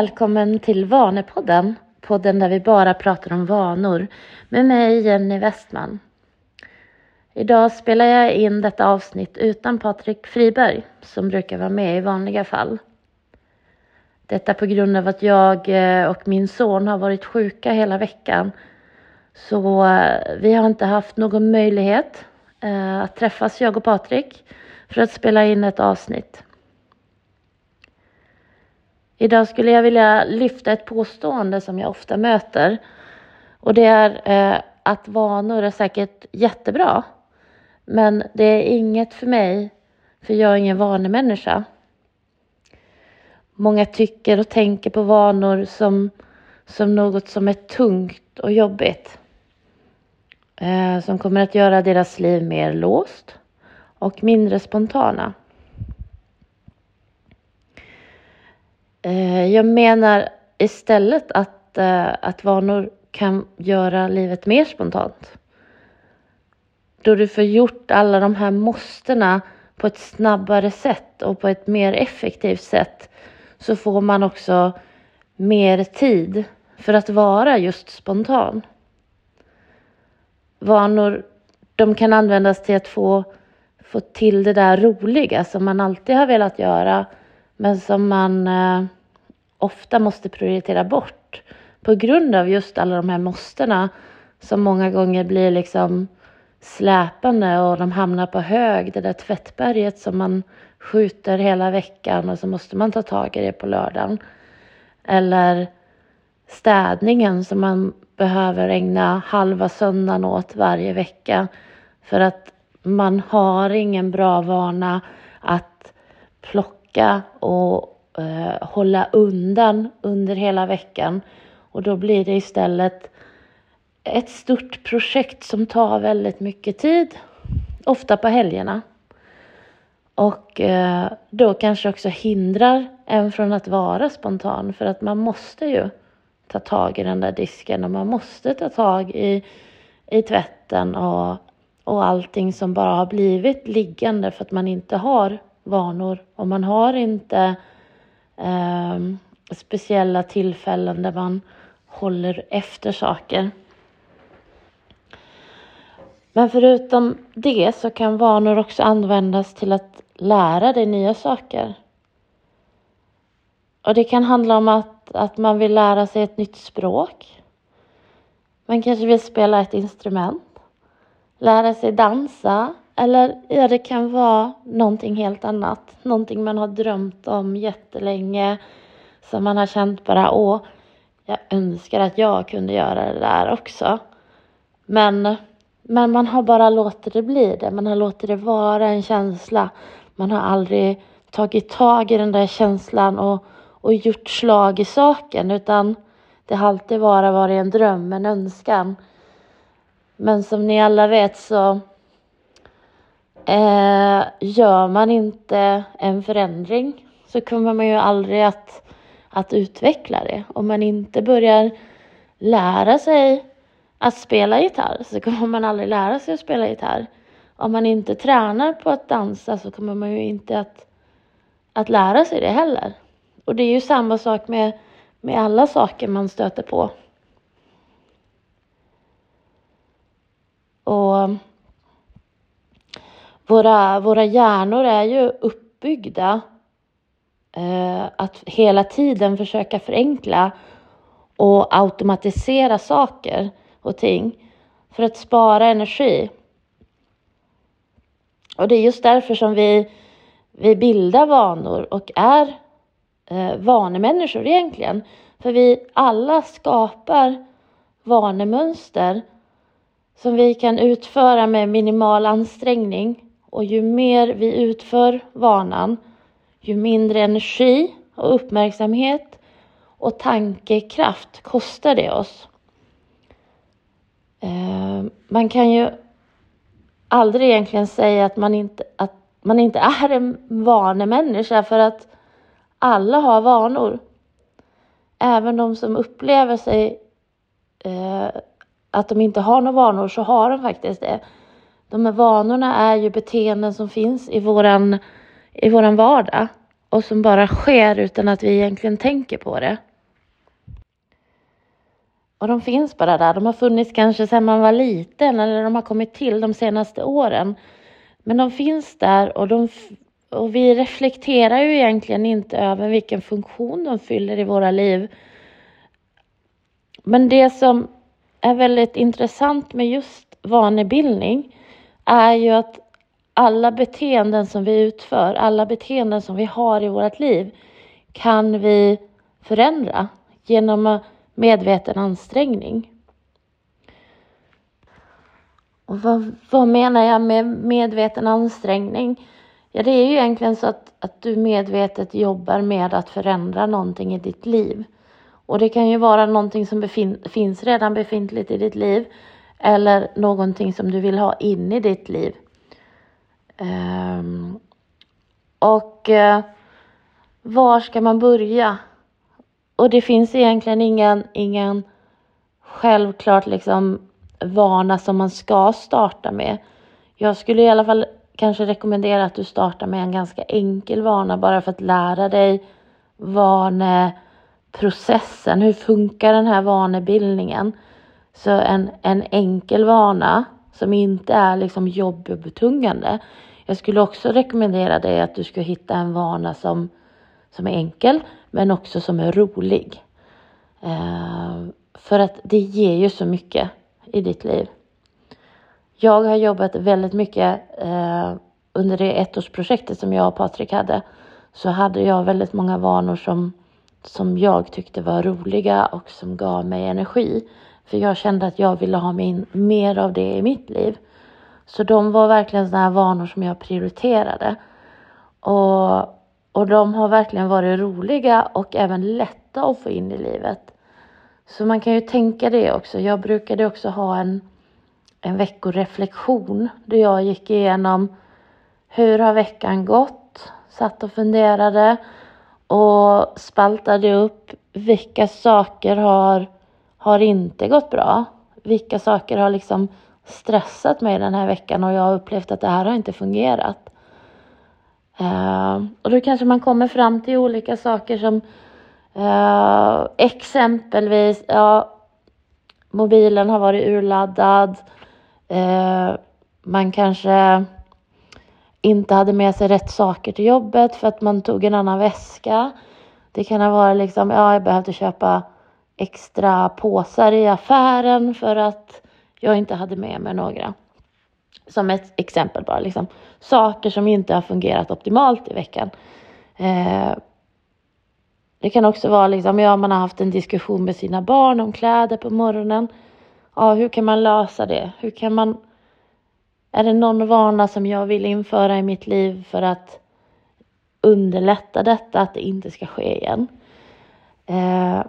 Välkommen till Vanepodden, podden där vi bara pratar om vanor med mig Jenny Westman. Idag spelar jag in detta avsnitt utan Patrik Friberg som brukar vara med i vanliga fall. Detta på grund av att jag eh, och min son har varit sjuka hela veckan. Så eh, vi har inte haft någon möjlighet eh, att träffas, jag och Patrik, för att spela in ett avsnitt. Idag skulle jag vilja lyfta ett påstående som jag ofta möter. Och det är eh, att vanor är säkert jättebra. Men det är inget för mig, för jag är ingen vanemänniska. Många tycker och tänker på vanor som, som något som är tungt och jobbigt. Eh, som kommer att göra deras liv mer låst och mindre spontana. Eh, jag menar istället att, eh, att vanor kan göra livet mer spontant. Då du får gjort alla de här måstena på ett snabbare sätt och på ett mer effektivt sätt så får man också mer tid för att vara just spontan. Vanor, de kan användas till att få, få till det där roliga som man alltid har velat göra men som man eh, ofta måste prioritera bort på grund av just alla de här måstena som många gånger blir liksom släpande och de hamnar på hög, det där tvättberget som man skjuter hela veckan och så måste man ta tag i det på lördagen. Eller städningen som man behöver ägna halva söndagen åt varje vecka för att man har ingen bra vana att plocka och eh, hålla undan under hela veckan och då blir det istället ett stort projekt som tar väldigt mycket tid, ofta på helgerna. Och eh, då kanske också hindrar en från att vara spontan för att man måste ju ta tag i den där disken och man måste ta tag i, i tvätten och, och allting som bara har blivit liggande för att man inte har vanor och man har inte eh, speciella tillfällen där man håller efter saker. Men förutom det så kan vanor också användas till att lära dig nya saker. Och det kan handla om att, att man vill lära sig ett nytt språk. Man kanske vill spela ett instrument, lära sig dansa eller ja, det kan vara någonting helt annat. Någonting man har drömt om jättelänge som man har känt bara åh, jag önskar att jag kunde göra det där också. Men men man har bara låtit det bli det. Man har låtit det vara en känsla. Man har aldrig tagit tag i den där känslan och, och gjort slag i saken utan det har alltid bara varit en dröm, en önskan. Men som ni alla vet så eh, gör man inte en förändring så kommer man ju aldrig att, att utveckla det. Om man inte börjar lära sig att spela gitarr så kommer man aldrig lära sig att spela gitarr. Om man inte tränar på att dansa så kommer man ju inte att, att lära sig det heller. Och det är ju samma sak med, med alla saker man stöter på. Och våra, våra hjärnor är ju uppbyggda eh, att hela tiden försöka förenkla och automatisera saker och ting för att spara energi. Och det är just därför som vi, vi bildar vanor och är eh, vanemänniskor egentligen. För vi alla skapar vanemönster som vi kan utföra med minimal ansträngning. Och ju mer vi utför vanan, ju mindre energi och uppmärksamhet och tankekraft kostar det oss. Eh, man kan ju aldrig egentligen säga att man inte, att man inte är en vanemänniska för att alla har vanor. Även de som upplever sig eh, att de inte har några vanor så har de faktiskt det. De här vanorna är ju beteenden som finns i våran, i våran vardag och som bara sker utan att vi egentligen tänker på det. Och de finns bara där. De har funnits kanske sedan man var liten eller de har kommit till de senaste åren. Men de finns där och, de, och vi reflekterar ju egentligen inte över vilken funktion de fyller i våra liv. Men det som är väldigt intressant med just vanebildning är ju att alla beteenden som vi utför, alla beteenden som vi har i vårt liv kan vi förändra genom medveten ansträngning. Och vad, vad menar jag med medveten ansträngning? Ja, det är ju egentligen så att, att du medvetet jobbar med att förändra någonting i ditt liv. Och det kan ju vara någonting som befin- finns redan befintligt i ditt liv eller någonting som du vill ha in i ditt liv. Um, och uh, var ska man börja? Och det finns egentligen ingen, ingen självklart liksom vana som man ska starta med. Jag skulle i alla fall kanske rekommendera att du startar med en ganska enkel vana bara för att lära dig vaneprocessen. Hur funkar den här vanebildningen? Så en, en enkel vana som inte är liksom jobbig och betungande. Jag skulle också rekommendera dig att du ska hitta en vana som, som är enkel men också som är rolig. Eh, för att det ger ju så mycket i ditt liv. Jag har jobbat väldigt mycket eh, under det ettårsprojektet som jag och Patrik hade så hade jag väldigt många vanor som, som jag tyckte var roliga och som gav mig energi. För jag kände att jag ville ha min, mer av det i mitt liv. Så de var verkligen sådana här vanor som jag prioriterade. Och, och de har verkligen varit roliga och även lätta att få in i livet. Så man kan ju tänka det också. Jag brukade också ha en, en veckoreflektion där jag gick igenom hur har veckan gått? Satt och funderade och spaltade upp vilka saker har, har inte gått bra? Vilka saker har liksom stressat mig den här veckan och jag har upplevt att det här har inte fungerat. Uh, och då kanske man kommer fram till olika saker som uh, exempelvis, ja, mobilen har varit urladdad. Uh, man kanske inte hade med sig rätt saker till jobbet för att man tog en annan väska. Det kan ha varit liksom, ja, jag behövde köpa extra påsar i affären för att jag inte hade med mig några. Som ett exempel bara, liksom. saker som inte har fungerat optimalt i veckan. Eh, det kan också vara liksom, ja, man har haft en diskussion med sina barn om kläder på morgonen. Ja, hur kan man lösa det? Hur kan man är det någon vana som jag vill införa i mitt liv för att underlätta detta, att det inte ska ske igen? Eh,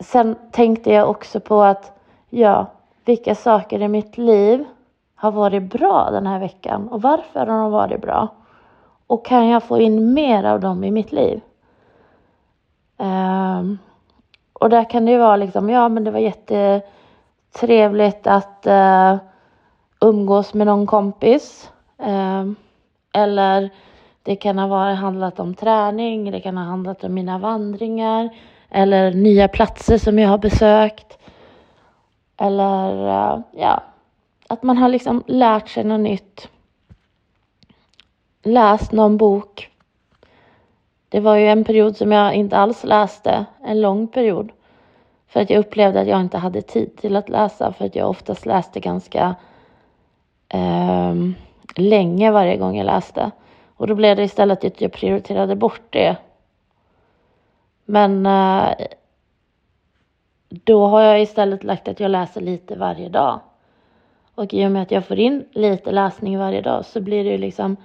sen tänkte jag också på att, ja, vilka saker i mitt liv har varit bra den här veckan och varför har de varit bra? Och kan jag få in mer av dem i mitt liv? Um, och där kan det ju vara liksom, ja men det var jättetrevligt att uh, umgås med någon kompis. Um, eller det kan ha varit, handlat om träning, det kan ha handlat om mina vandringar eller nya platser som jag har besökt. Eller eh, ja, att man har liksom lärt sig något nytt. Läst någon bok. Det var ju en period som jag inte alls läste, en lång period. För att jag upplevde att jag inte hade tid till att läsa för att jag oftast läste ganska um, länge varje gång jag läste. Och då blev det istället att jag prioriterade bort det. Men eh, då har jag istället lagt att jag läser lite varje dag. Och i och med att jag får in lite läsning varje dag så blir det ju liksom,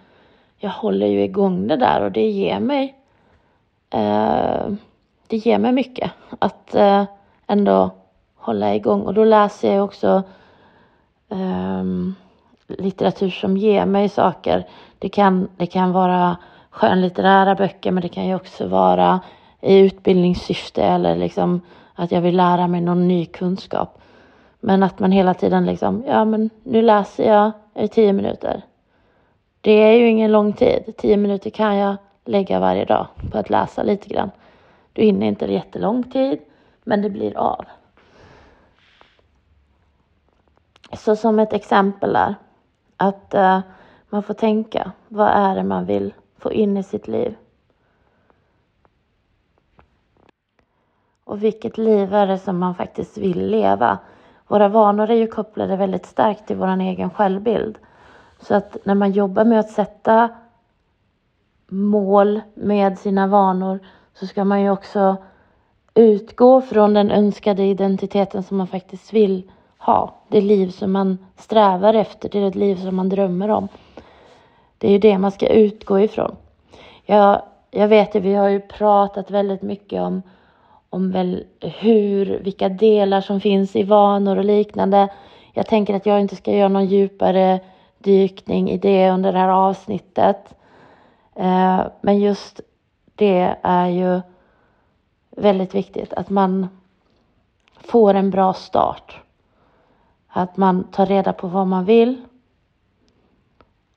jag håller ju igång det där och det ger mig, eh, det ger mig mycket att eh, ändå hålla igång. Och då läser jag också eh, litteratur som ger mig saker. Det kan, det kan vara skönlitterära böcker men det kan ju också vara i utbildningssyfte eller liksom att jag vill lära mig någon ny kunskap. Men att man hela tiden liksom, ja men nu läser jag i tio minuter. Det är ju ingen lång tid. Tio minuter kan jag lägga varje dag på att läsa lite grann. Du hinner inte jättelång tid, men det blir av. Så som ett exempel där, att uh, man får tänka, vad är det man vill få in i sitt liv? Och vilket liv är det som man faktiskt vill leva? Våra vanor är ju kopplade väldigt starkt till vår egen självbild. Så att när man jobbar med att sätta mål med sina vanor så ska man ju också utgå från den önskade identiteten som man faktiskt vill ha. Det liv som man strävar efter, det är ett liv som man drömmer om. Det är ju det man ska utgå ifrån. Jag, jag vet ju, vi har ju pratat väldigt mycket om, om väl hur, vilka delar som finns i vanor och liknande. Jag tänker att jag inte ska göra någon djupare dykning i det under det här avsnittet. Eh, men just det är ju väldigt viktigt att man får en bra start. Att man tar reda på vad man vill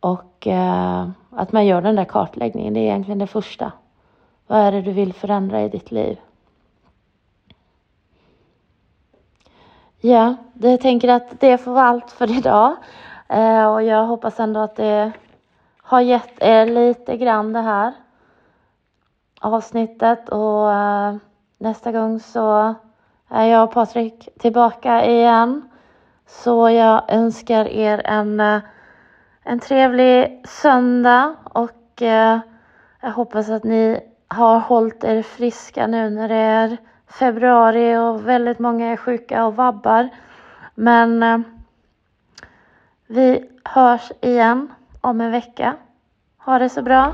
och eh, att man gör den där kartläggningen. Det är egentligen det första. Vad är det du vill förändra i ditt liv? Ja, jag tänker att det får vara allt för idag. Eh, och jag hoppas ändå att det har gett er lite grann det här avsnittet och eh, nästa gång så är jag och Patrik tillbaka igen. Så jag önskar er en, eh, en trevlig söndag och eh, jag hoppas att ni har hållit er friska nu när det är februari och väldigt många är sjuka och vabbar. Men eh, vi hörs igen om en vecka. Ha det så bra.